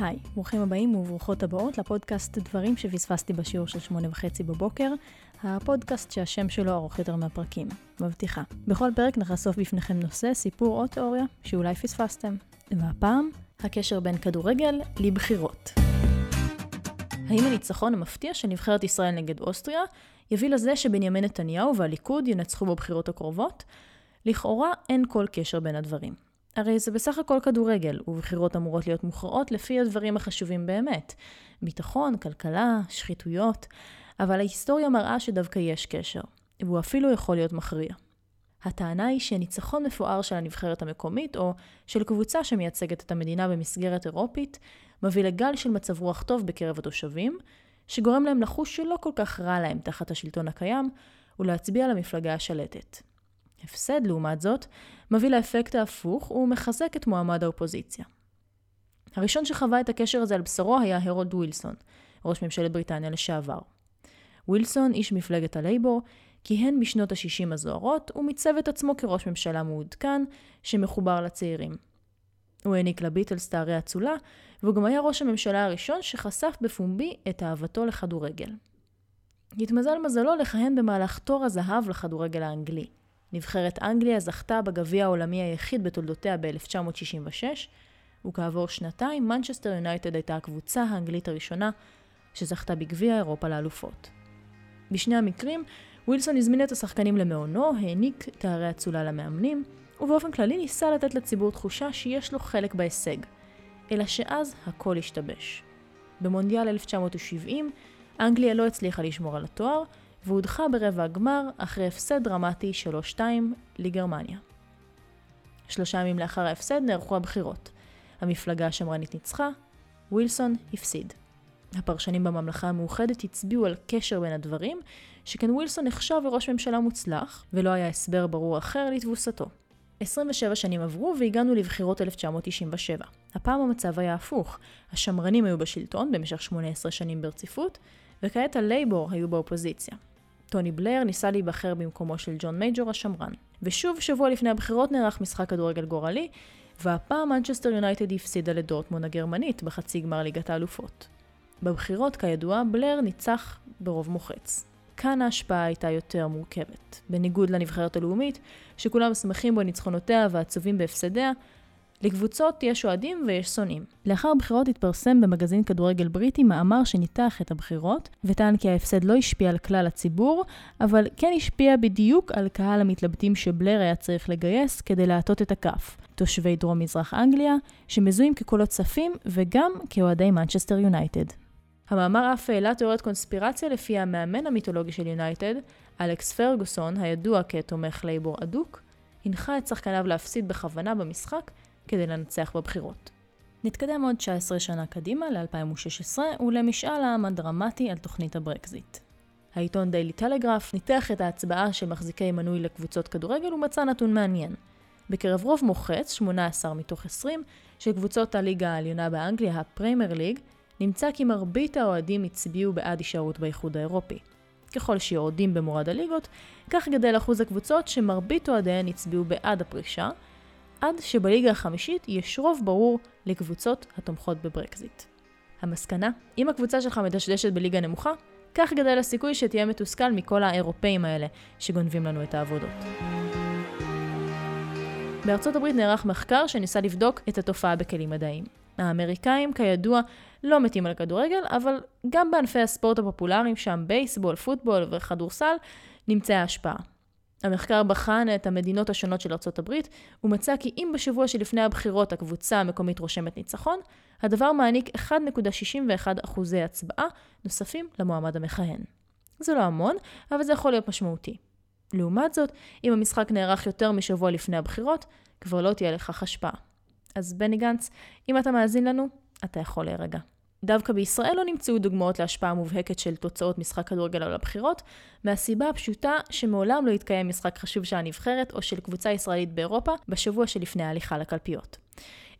היי, ברוכים הבאים וברוכות הבאות לפודקאסט דברים שפספסתי בשיעור של שמונה וחצי בבוקר, הפודקאסט שהשם שלו ארוך יותר מהפרקים. מבטיחה. בכל פרק נחשוף בפניכם נושא, סיפור או תיאוריה שאולי פספסתם. והפעם, הקשר בין כדורגל לבחירות. האם הניצחון המפתיע של נבחרת ישראל נגד אוסטריה יביא לזה שבנימין נתניהו והליכוד ינצחו בבחירות הקרובות? לכאורה אין כל קשר בין הדברים. הרי זה בסך הכל כדורגל, ובחירות אמורות להיות מוכרעות לפי הדברים החשובים באמת. ביטחון, כלכלה, שחיתויות, אבל ההיסטוריה מראה שדווקא יש קשר, והוא אפילו יכול להיות מכריע. הטענה היא שניצחון מפואר של הנבחרת המקומית, או של קבוצה שמייצגת את המדינה במסגרת אירופית, מביא לגל של מצב רוח טוב בקרב התושבים, שגורם להם לחוש שלא כל כך רע להם תחת השלטון הקיים, ולהצביע למפלגה השלטת. הפסד, לעומת זאת, מביא לאפקט ההפוך ומחזק את מועמד האופוזיציה. הראשון שחווה את הקשר הזה על בשרו היה הרולד ווילסון, ראש ממשלת בריטניה לשעבר. ווילסון, איש מפלגת הלייבור, כיהן בשנות ה-60 הזוהרות, ומיצב את עצמו כראש ממשלה מעודכן, שמחובר לצעירים. הוא העניק לביטלס תארי אצולה, והוא גם היה ראש הממשלה הראשון שחשף בפומבי את אהבתו לכדורגל. התמזל מזלו לכהן במהלך תור הזהב לכדורגל האנגלי. נבחרת אנגליה זכתה בגביע העולמי היחיד בתולדותיה ב-1966, וכעבור שנתיים מנצ'סטר יונייטד הייתה הקבוצה האנגלית הראשונה שזכתה בגביע אירופה לאלופות. בשני המקרים, ווילסון הזמין את השחקנים למעונו, העניק תארי אצולה למאמנים, ובאופן כללי ניסה לתת לציבור תחושה שיש לו חלק בהישג. אלא שאז הכל השתבש. במונדיאל 1970, אנגליה לא הצליחה לשמור על התואר, והודחה ברבע הגמר אחרי הפסד דרמטי 3-2 לגרמניה. שלושה ימים לאחר ההפסד נערכו הבחירות. המפלגה השמרנית ניצחה, ווילסון הפסיד. הפרשנים בממלכה המאוחדת הצביעו על קשר בין הדברים, שכן ווילסון נחשב לראש ממשלה מוצלח, ולא היה הסבר ברור אחר לתבוסתו. 27 שנים עברו והגענו לבחירות 1997. הפעם המצב היה הפוך. השמרנים היו בשלטון במשך 18 שנים ברציפות, וכעת הלייבור היו באופוזיציה. טוני בלייר ניסה להיבחר במקומו של ג'ון מייג'ור השמרן. ושוב, שבוע לפני הבחירות נערך משחק כדורגל גורלי, והפעם מנצ'סטר יונייטד הפסידה לדורטמון הגרמנית בחצי גמר ליגת האלופות. בבחירות, כידוע, בלייר ניצח ברוב מוחץ. כאן ההשפעה הייתה יותר מורכבת. בניגוד לנבחרת הלאומית, שכולם שמחים בניצחונותיה ועצובים בהפסדיה, לקבוצות יש אוהדים ויש שונאים. לאחר הבחירות התפרסם במגזין כדורגל בריטי מאמר שניתח את הבחירות, וטען כי ההפסד לא השפיע על כלל הציבור, אבל כן השפיע בדיוק על קהל המתלבטים שבלר היה צריך לגייס כדי להטות את הכף. תושבי דרום מזרח אנגליה, שמזוהים כקולות צפים וגם כאוהדי מנצ'סטר יונייטד. המאמר אף העלה תיאוריית קונספירציה לפי המאמן המיתולוגי של יונייטד, אלכס פרגוסון, הידוע כתומך לייבור אדוק, הנחה את שחקניו להפסיד בכוונה במשחק כדי לנצח בבחירות. נתקדם עוד 19 שנה קדימה, ל-2016, ולמשאל העם הדרמטי על תוכנית הברקזיט. העיתון דיילי טלגרף ניתח את ההצבעה של מחזיקי מנוי לקבוצות כדורגל ומצא נתון מעניין. בקרב רוב מוחץ, 18 מתוך 20, של קבוצות הליגה העליונה באנגליה, הפרמייר ליג, נמצא כי מרבית האוהדים הצביעו בעד הישארות באיחוד האירופי. ככל שיורדים במורד הליגות, כך גדל אחוז הקבוצות שמרבית אוהדיהן הצביעו בעד הפרישה, עד שבליגה החמישית יש רוב ברור לקבוצות התומכות בברקזיט. המסקנה, אם הקבוצה שלך מדשדשת בליגה נמוכה, כך גדל הסיכוי שתהיה מתוסכל מכל האירופאים האלה שגונבים לנו את העבודות. בארצות הברית נערך מחקר שניסה לבדוק את התופעה בכלים מדעיים. האמריקאים, כידוע, לא מתים על כדורגל, אבל גם בענפי הספורט הפופולריים, שם בייסבול, פוטבול וכדורסל, נמצאה השפעה. המחקר בחן את המדינות השונות של ארצות הברית, ומצא כי אם בשבוע שלפני הבחירות הקבוצה המקומית רושמת ניצחון, הדבר מעניק 1.61 אחוזי הצבעה נוספים למועמד המכהן. זה לא המון, אבל זה יכול להיות משמעותי. לעומת זאת, אם המשחק נערך יותר משבוע לפני הבחירות, כבר לא תהיה לכך השפעה. אז בני גנץ, אם אתה מאזין לנו, אתה יכול להירגע. דווקא בישראל לא נמצאו דוגמאות להשפעה מובהקת של תוצאות משחק כדורגל על הבחירות, מהסיבה הפשוטה שמעולם לא התקיים משחק חשוב של הנבחרת או של קבוצה ישראלית באירופה בשבוע שלפני ההליכה לקלפיות.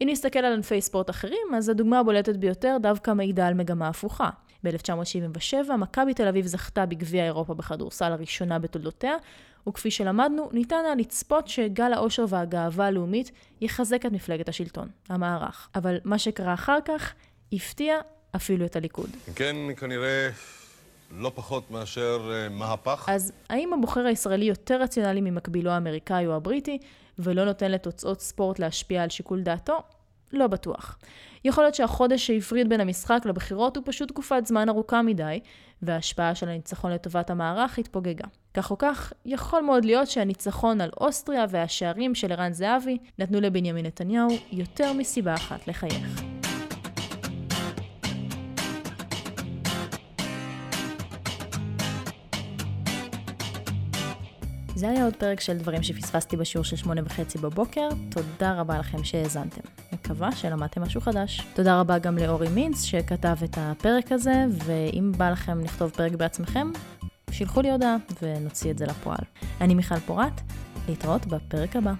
אם נסתכל על ענפי ספורט אחרים, אז הדוגמה הבולטת ביותר דווקא מעידה על מגמה הפוכה. ב-1977 מכבי תל אביב זכתה בגביע אירופה בכדורסל הראשונה בתולדותיה, וכפי שלמדנו, ניתן היה לצפות שגל האושר והגאווה הלאומית יחזק את מפלגת השלטון, המערך. אבל מה שקרה אחר כך הפתיע אפילו את הליכוד. כן, כנראה לא פחות מאשר אה, מהפך. אז האם הבוחר הישראלי יותר רציונלי ממקבילו האמריקאי או הבריטי, ולא נותן לתוצאות ספורט להשפיע על שיקול דעתו? לא בטוח. יכול להיות שהחודש שהפריד בין המשחק לבחירות הוא פשוט תקופת זמן ארוכה מדי, וההשפעה של הניצחון לטובת המערך התפוגגה. כך או כך, יכול מאוד להיות שהניצחון על אוסטריה והשערים של ערן זהבי נתנו לבנימין נתניהו יותר מסיבה אחת לחייך. זה היה עוד פרק של דברים שפספסתי בשיעור של שמונה וחצי בבוקר. תודה רבה לכם שהאזנתם. מקווה שלמדתם משהו חדש. תודה רבה גם לאורי מינץ שכתב את הפרק הזה, ואם בא לכם לכתוב פרק בעצמכם, שילחו לי הודעה ונוציא את זה לפועל. אני מיכל פורת, להתראות בפרק הבא.